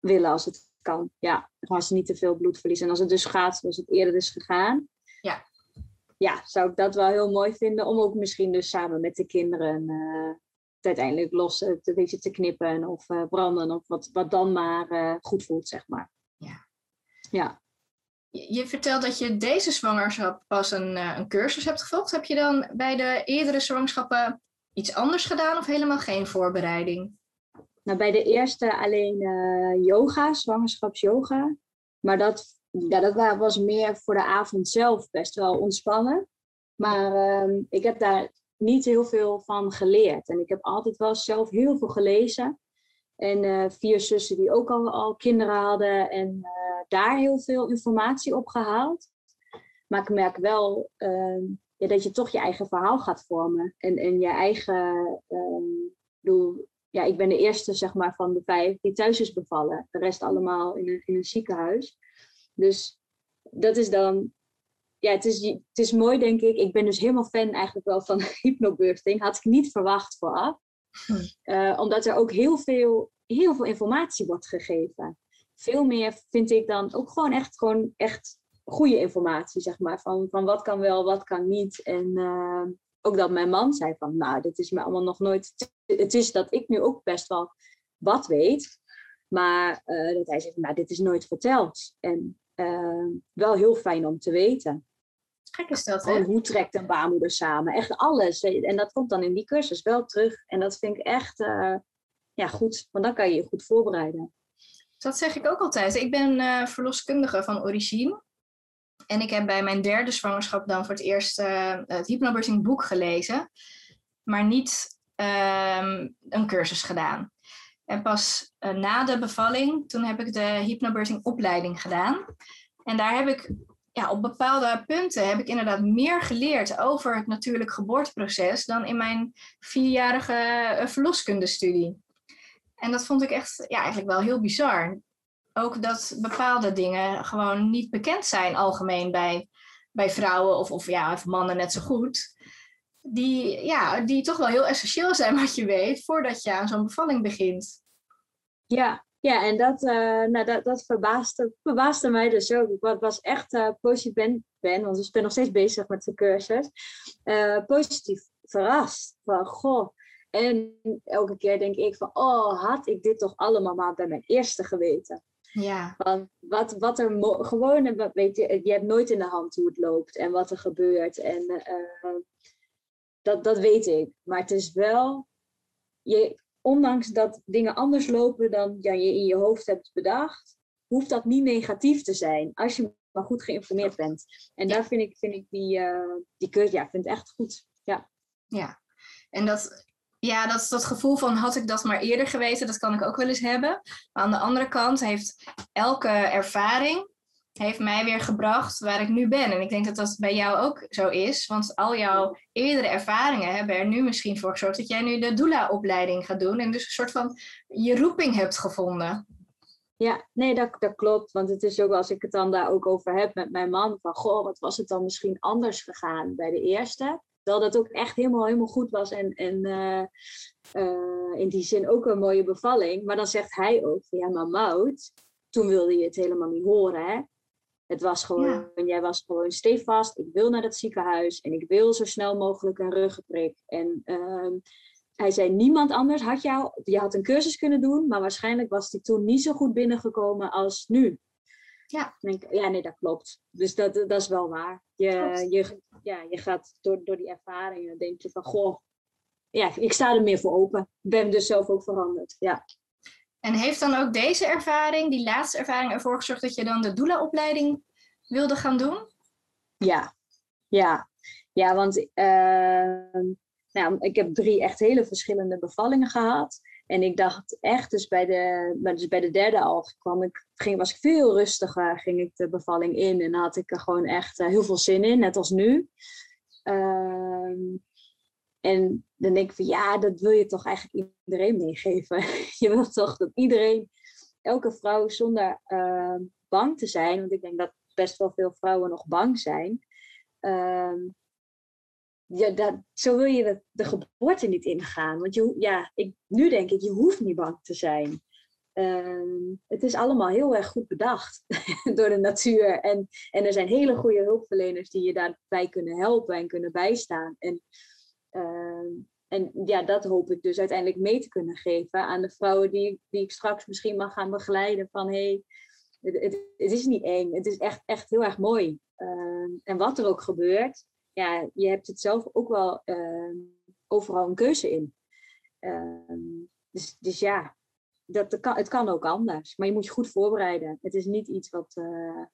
willen als het kan. Ja, als ze niet te veel bloed verliezen. En als het dus gaat zoals het eerder is gegaan. Ja. Ja, zou ik dat wel heel mooi vinden. Om ook misschien dus samen met de kinderen het uiteindelijk los een beetje te knippen of branden. Of wat, wat dan maar goed voelt, zeg maar. Ja. Ja. Je, vertelt dat je deze zwangerschap pas een, een cursus hebt gevolgd. Heb je dan bij de eerdere zwangerschappen iets anders gedaan of helemaal geen voorbereiding? Nou, bij de eerste alleen uh, yoga, zwangerschapsyoga. Maar dat, ja, dat was meer voor de avond zelf best wel ontspannen. Maar uh, ik heb daar niet heel veel van geleerd. En ik heb altijd wel zelf heel veel gelezen. En uh, vier zussen die ook al, al kinderen hadden. En uh, daar heel veel informatie op gehaald. Maar ik merk wel ehm, ja, dat je toch je eigen verhaal gaat vormen. En, en je eigen... ehm, ja, ik ben de eerste zeg maar, van de vijf die thuis is bevallen. De rest allemaal in een, in een ziekenhuis. Dus dat is dan. Ja, het is, het is mooi, denk ik. Ik ben dus helemaal fan eigenlijk wel van hypnobirthing. Had ik niet verwacht vooraf. Uh, omdat er ook heel veel, heel veel informatie wordt gegeven. Veel meer vind ik dan ook gewoon echt, gewoon echt goede informatie, zeg maar. Van, van wat kan wel, wat kan niet. En uh, ook dat mijn man zei van, nou, dit is me allemaal nog nooit... Het is dat ik nu ook best wel wat weet. Maar uh, dat hij zegt, nou, dit is nooit verteld. En wel heel fijn om te weten. Gek is dat, hè? Hoe trekt een baarmoeder samen? Echt alles. En dat komt dan in die cursus wel terug. En dat vind ik echt uh, ja, goed. Want dan kan je je goed voorbereiden. Dat zeg ik ook altijd. Ik ben verloskundige van origine. En ik heb bij mijn derde zwangerschap dan voor het eerst uh, het hypnobirthing boek gelezen, maar niet uh, een cursus gedaan. En pas na de bevalling, toen heb ik de hypnobirthing opleiding gedaan. En daar heb ik ja, op bepaalde punten heb ik inderdaad meer geleerd over het natuurlijk geboorteproces dan in mijn vierjarige eh, verloskundestudie. En dat vond ik echt ja, eigenlijk wel heel bizar ook dat bepaalde dingen gewoon niet bekend zijn algemeen bij, bij vrouwen of, of, ja, of mannen net zo goed. Die, ja, die toch wel heel essentieel zijn wat je weet voordat je aan zo'n bevalling begint. Ja, ja en dat, uh, nou, dat, dat verbaasde, verbaasde mij dus ook. Ik was echt uh, positief, ben, ben, want ik ben nog steeds bezig met de cursus, uh, positief verrast. Van, goh, en elke keer denk ik van, oh, had ik dit toch allemaal maar bij mijn eerste geweten. Ja. Van wat, wat er gewoon, weet je, je hebt nooit in de hand hoe het loopt en wat er gebeurt. En dat, dat weet ik. Maar het is wel, je, ondanks dat dingen anders lopen dan ja, je in je hoofd hebt bedacht, hoeft dat niet negatief te zijn. Als je maar goed geïnformeerd bent. En daar vind ik, vind ik die, uh, die cursus, ja, vind het echt goed. Ja. Ja, en dat ja, dat, dat gevoel van had ik dat maar eerder geweten, dat kan ik ook wel eens hebben. Maar aan de andere kant heeft elke ervaring heeft mij weer gebracht waar ik nu ben. En ik denk dat dat bij jou ook zo is. Want al jouw eerdere ervaringen hebben er nu misschien voor gezorgd dat jij nu de doula-opleiding gaat doen. En dus een soort van je roeping hebt gevonden. Ja, nee, dat, dat klopt. Want het is ook als ik het dan daar ook over heb met mijn man. Van, goh, wat was het dan misschien anders gegaan bij de eerste? Terwijl dat ook echt helemaal, helemaal goed was. En, en uh, uh, in die zin ook een mooie bevalling. Maar dan zegt hij ook ja, maar Mout, toen wilde je het helemaal niet horen, hè? Het was gewoon, ja. jij was gewoon stevast. Ik wil naar dat ziekenhuis en ik wil zo snel mogelijk een ruggenprik. En uh, hij zei, niemand anders had jou, je had een cursus kunnen doen, maar waarschijnlijk was die toen niet zo goed binnengekomen als nu. Ja. Denk, ja, nee, dat klopt. Dus dat, dat is wel waar. Je, je, ja, je gaat door, door die ervaringen, denk je van, goh, ja, ik sta er meer voor open. Ik ben dus zelf ook veranderd, ja. En heeft dan ook deze ervaring, die laatste ervaring, ervoor gezorgd dat je dan de doula-opleiding wilde gaan doen? Ja, ja. Ja, want uh, nou, ik heb drie echt hele verschillende bevallingen gehad. En ik dacht echt, dus bij de, dus bij de derde al kwam ik, ging, was ik veel rustiger, ging ik de bevalling in en had ik er gewoon echt uh, heel veel zin in, net als nu. Uh, en dan denk ik van ja, dat wil je toch eigenlijk iedereen meegeven. je wilt toch dat iedereen, elke vrouw zonder uh, bang te zijn, want ik denk dat best wel veel vrouwen nog bang zijn. Uh, ja, dat, zo wil je de, de geboorte niet ingaan. Want je, ja, ik, nu denk ik, je hoeft niet bang te zijn. Uh, het is allemaal heel erg goed bedacht door de natuur. En, en er zijn hele goede hulpverleners die je daarbij kunnen helpen en kunnen bijstaan. En, uh, en ja, dat hoop ik dus uiteindelijk mee te kunnen geven aan de vrouwen die, die ik straks misschien mag gaan begeleiden. Van hey, het, is niet eng. Het is echt, echt heel erg mooi. Uh, en wat er ook gebeurt, ja, je hebt het zelf ook wel uh, overal een keuze in. Dus, dus ja, dat, kan, het kan ook anders. Maar je moet je goed voorbereiden. Het is niet iets wat uh,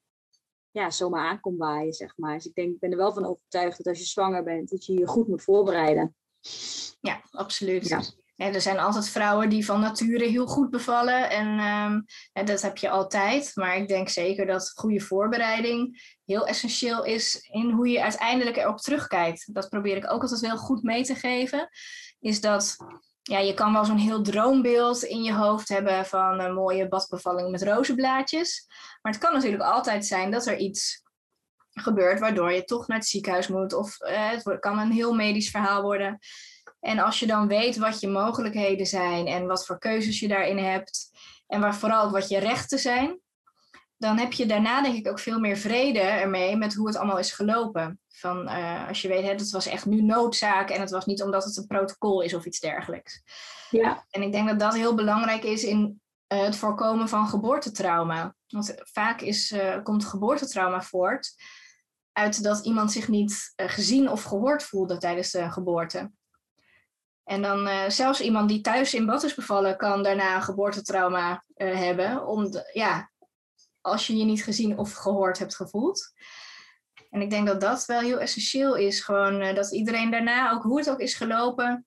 ja, zomaar aankomt waaien, zeg maar. Dus ik denk, ik ben er wel van overtuigd dat als je zwanger bent, dat je je goed moet voorbereiden. Ja, absoluut. Ja. Ja, er zijn altijd vrouwen die van nature heel goed bevallen. En um, ja, dat heb je altijd. Maar ik denk zeker dat goede voorbereiding heel essentieel is in hoe je uiteindelijk erop terugkijkt. Dat probeer ik ook altijd heel goed mee te geven. Is dat ja, je kan wel zo'n heel droombeeld in je hoofd hebben van een mooie badbevalling met rozenblaadjes. Maar het kan natuurlijk altijd zijn dat er iets gebeurt waardoor je toch naar het ziekenhuis moet. Of eh, het kan een heel medisch verhaal worden. En als je dan weet wat je mogelijkheden zijn en wat voor keuzes je daarin hebt, en waar vooral wat je rechten zijn, dan heb je daarna denk ik ook veel meer vrede ermee met hoe het allemaal is gelopen. Van uh, als je weet, hè, het was echt nu noodzaak en het was niet omdat het een protocol is of iets dergelijks. Ja. En ik denk dat dat heel belangrijk is in uh, het voorkomen van geboortetrauma. Want vaak is, uh, komt geboortetrauma voort uit dat iemand zich niet gezien of gehoord voelde tijdens de geboorte. En dan uh, zelfs iemand die thuis in bad is bevallen, kan daarna een geboortetrauma uh, hebben. Om de, ja, als je je niet gezien of gehoord hebt gevoeld. En ik denk dat dat wel heel essentieel is. Gewoon uh, dat iedereen daarna, ook hoe het ook is gelopen,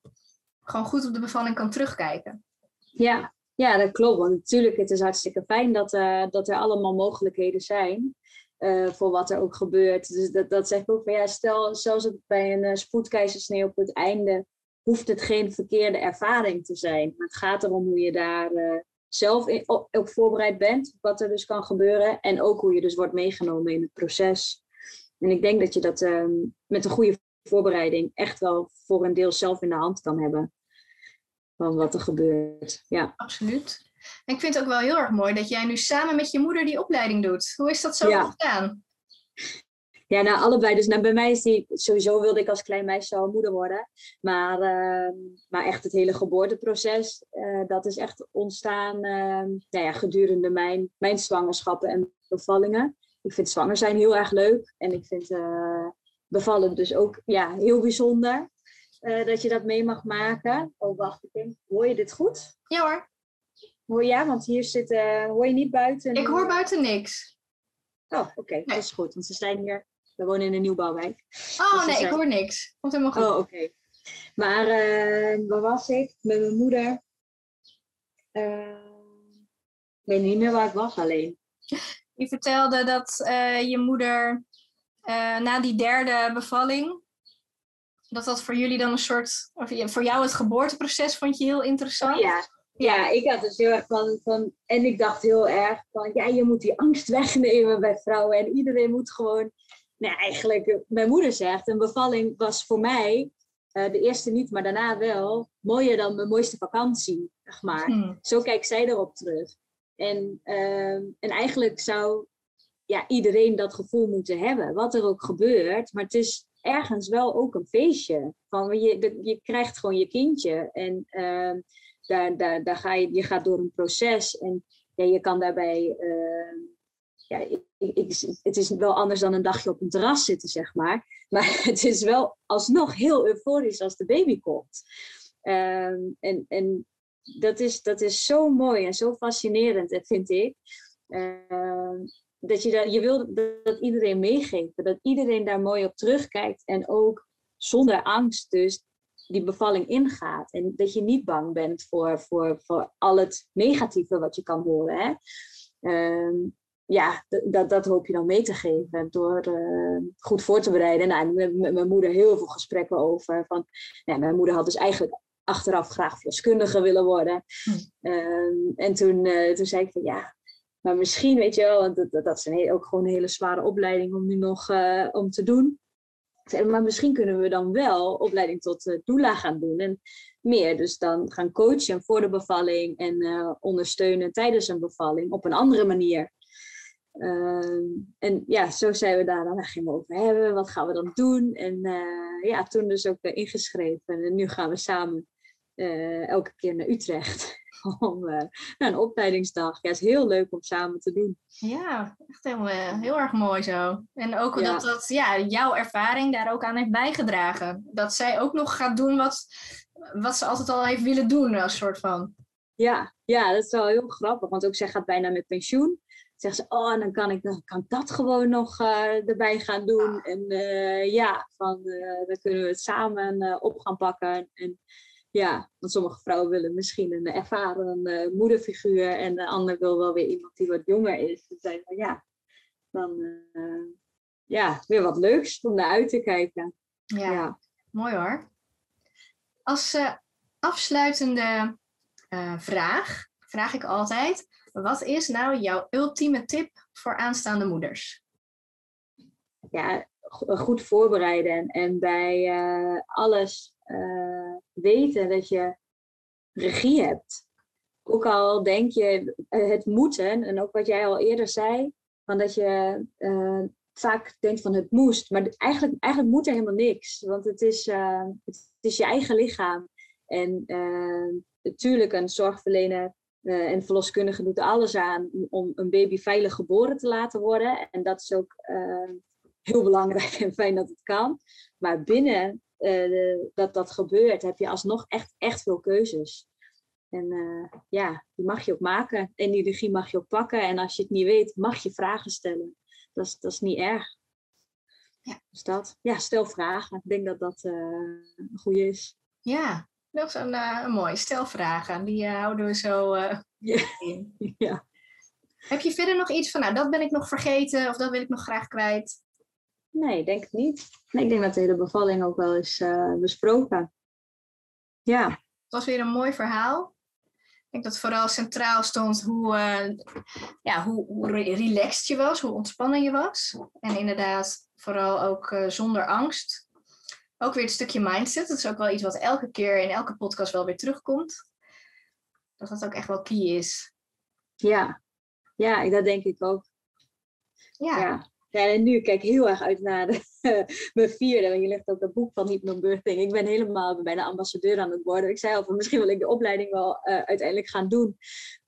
gewoon goed op de bevalling kan terugkijken. Ja, ja dat klopt. Want natuurlijk, het is hartstikke fijn dat, dat er allemaal mogelijkheden zijn. voor wat er ook gebeurt. Dus dat, dat zeg ik ook van ja, stel zelfs bij een spoedkeizersnee op het einde hoeft het geen verkeerde ervaring te zijn. Maar het gaat erom hoe je daar zelf in, op, op, voorbereid bent, wat er dus kan gebeuren. En ook hoe je dus wordt meegenomen in het proces. En ik denk dat je dat uh, met een goede voorbereiding echt wel voor een deel zelf in de hand kan hebben. Van wat er gebeurt. Ja. Absoluut. En ik vind het ook wel heel erg mooi dat jij nu samen met je moeder die opleiding doet. Hoe is dat zo ja. gedaan? Ja, nou allebei. Dus nou, bij mij is die, sowieso wilde ik als klein meisje al moeder worden. Maar, uh, maar echt het hele geboorteproces, uh, dat is echt ontstaan uh, nou ja, gedurende mijn, mijn zwangerschappen en bevallingen. Ik vind zwanger zijn heel erg leuk. En ik vind eh, bevallen dus ook ja, heel bijzonder. dat je dat mee mag maken. Oh, wacht, ik denk, hoor je dit goed? Ja hoor. Hoor ja, want hier zit, hoor je niet buiten? Ik hoor buiten niks. Oh, oké, okay. dat is goed. Want ze zijn hier we wonen in een nieuwbouwwijk. Oh dus nee, ik hoor niks. Komt helemaal goed. Oh, oké. Okay. Maar uh, waar was ik? Met mijn moeder. Uh, ik weet niet meer waar ik was alleen. Je vertelde dat uh, je moeder na die derde bevalling, dat dat voor jullie dan een soort, of voor jou het geboorteproces vond je heel interessant? Ja, ja, ik had dus heel erg van, van, en ik dacht heel erg van, ja, je moet die angst wegnemen bij vrouwen en iedereen moet gewoon, nou eigenlijk, mijn moeder zegt, een bevalling was voor mij, uh, de eerste niet, maar daarna wel, mooier dan mijn mooiste vakantie, zeg maar. Hmm. Zo kijkt zij erop terug. En, uh, en eigenlijk zou ja, iedereen dat gevoel moeten hebben, wat er ook gebeurt, maar het is ergens wel ook een feestje. Van, je, je krijgt gewoon je kindje en... Uh, daar, daar, daar ga je, je gaat door een proces en ja, je kan daarbij, uh, ja, het is wel anders dan een dagje op een terras zitten, zeg maar. Maar het is wel alsnog heel euforisch als de baby komt. Uh, en en dat, is, dat is zo mooi en zo fascinerend, vind ik. Uh, dat je, dat, je wil dat iedereen meegeeft, dat iedereen daar mooi op terugkijkt en ook zonder angst dus die bevalling ingaat. En dat je niet bang bent voor, voor, voor al het negatieve wat je kan horen. Hè? Ehm, ja, dat, dat hoop je dan mee te geven door uh, goed voor te bereiden. Nou, met, met, mijn moeder heel veel gesprekken over. Van, nou, mijn moeder had dus eigenlijk achteraf graag verloskundige willen worden. Hm. Ehm, en toen, uh, toen zei ik van ja, maar misschien weet je wel, want dat, dat is een ook gewoon een hele zware opleiding om nu nog uh, om te doen maar misschien kunnen we dan wel opleiding tot uh, doula gaan doen. En meer dus dan gaan coachen voor de bevalling en ondersteunen tijdens een bevalling op een andere manier. Uh, en ja, zo zijn we daar dan waar gaan we over hebben. Wat gaan we dan doen? En uh, ja, toen dus ook ingeschreven. En nu gaan we samen elke keer naar Utrecht. om uh, een opleidingsdag. Ja, het is heel leuk om samen te doen. Ja, echt heel, heel erg mooi zo. En ook dat, dat ja, jouw ervaring daar ook aan heeft bijgedragen. Dat zij ook nog gaat doen wat, wat ze altijd al heeft willen doen, als soort van. Ja, ja, dat is wel heel grappig. Want ook zij gaat bijna met pensioen. Zegt ze, oh, dan kan ik, dan kan dat gewoon nog uh, erbij gaan doen. En uh, ja, van, dan kunnen we het samen op gaan pakken. En ja, want sommige vrouwen willen misschien een ervaren moederfiguur en de ander wil wel weer iemand die wat jonger is. Dus zijn van ja, dan ja, weer wat leuks om naar uit te kijken. Ja, ja. mooi hoor. Als afsluitende vraag vraag ik altijd: wat is nou jouw ultieme tip voor aanstaande moeders? Ja, goed voorbereiden en bij alles uh, weten dat je regie hebt. Ook al denk je eh, het moeten, en ook wat jij al eerder zei, van dat je vaak denkt van het moest. Maar eigenlijk, eigenlijk moet er helemaal niks. Want het is, het is je eigen lichaam. En natuurlijk, een zorgverlener uh, en verloskundige doet alles aan om een baby veilig geboren te laten worden. En dat is ook uh, heel belangrijk en fijn dat het kan. Maar binnen uh, dat dat gebeurt, heb je alsnog echt, echt veel keuzes. En ja, die mag je ook maken. En die regie mag je ook pakken. En als je het niet weet, mag je vragen stellen. Dat is, dat is niet erg. Ja. Dus dat. Ja, stel vragen. Ik denk dat dat uh, een goede is. Ja, dat is een, een mooie. Stel vragen. Die houden we zo ja. in. ja. Heb je verder nog iets van, nou, dat ben ik nog vergeten of dat wil ik nog graag kwijt? Nee, denk het niet. Nee, ik denk dat de hele bevalling ook wel is uh, besproken. Ja. Het was weer een mooi verhaal. Ik denk dat vooral centraal stond hoe, uh, ja, hoe, hoe relaxed je was, hoe ontspannen je was. En inderdaad, vooral ook uh, zonder angst. Ook weer het stukje mindset. Dat is ook wel iets wat elke keer in elke podcast wel weer terugkomt. Dat dat ook echt wel key is. Ja, ja dat denk ik ook. ja. ja. Ja, en nu kijk ik heel erg uit naar de, mijn vierde. Want je ligt ook dat boek van Hypnobirthing. Ik ben helemaal bijna ambassadeur aan het worden. Ik zei al van misschien wil ik de opleiding wel uh, uiteindelijk gaan doen.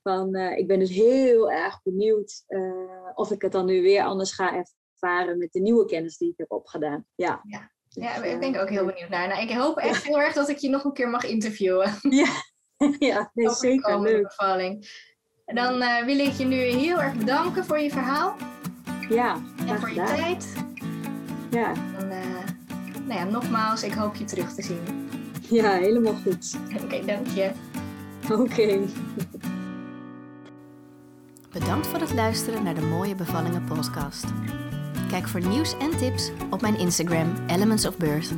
Van, uh, ik ben dus heel erg benieuwd uh, of ik het dan nu weer anders ga ervaren met de nieuwe kennis die ik heb opgedaan. Ja. ja. Ja, ik ben ook heel benieuwd naar. Nou, ik hoop echt heel erg dat ik je nog een keer mag interviewen. Ja, ja nee, zeker leuk. Bevalling. En dan wil ik je nu heel erg bedanken voor je verhaal. Ja, en voor je tijd. Ja. En, uh, nou ja, nogmaals, ik hoop je terug te zien. Ja, helemaal goed. Oké, dank je. Oké. Bedankt voor het luisteren naar de Mooie Bevallingen podcast. Kijk voor nieuws en tips op mijn Instagram Elements of Birth.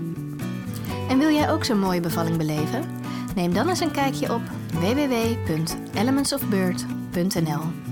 En wil jij ook zo'n mooie bevalling beleven? Neem dan eens een kijkje op www.elementsofbirth.nl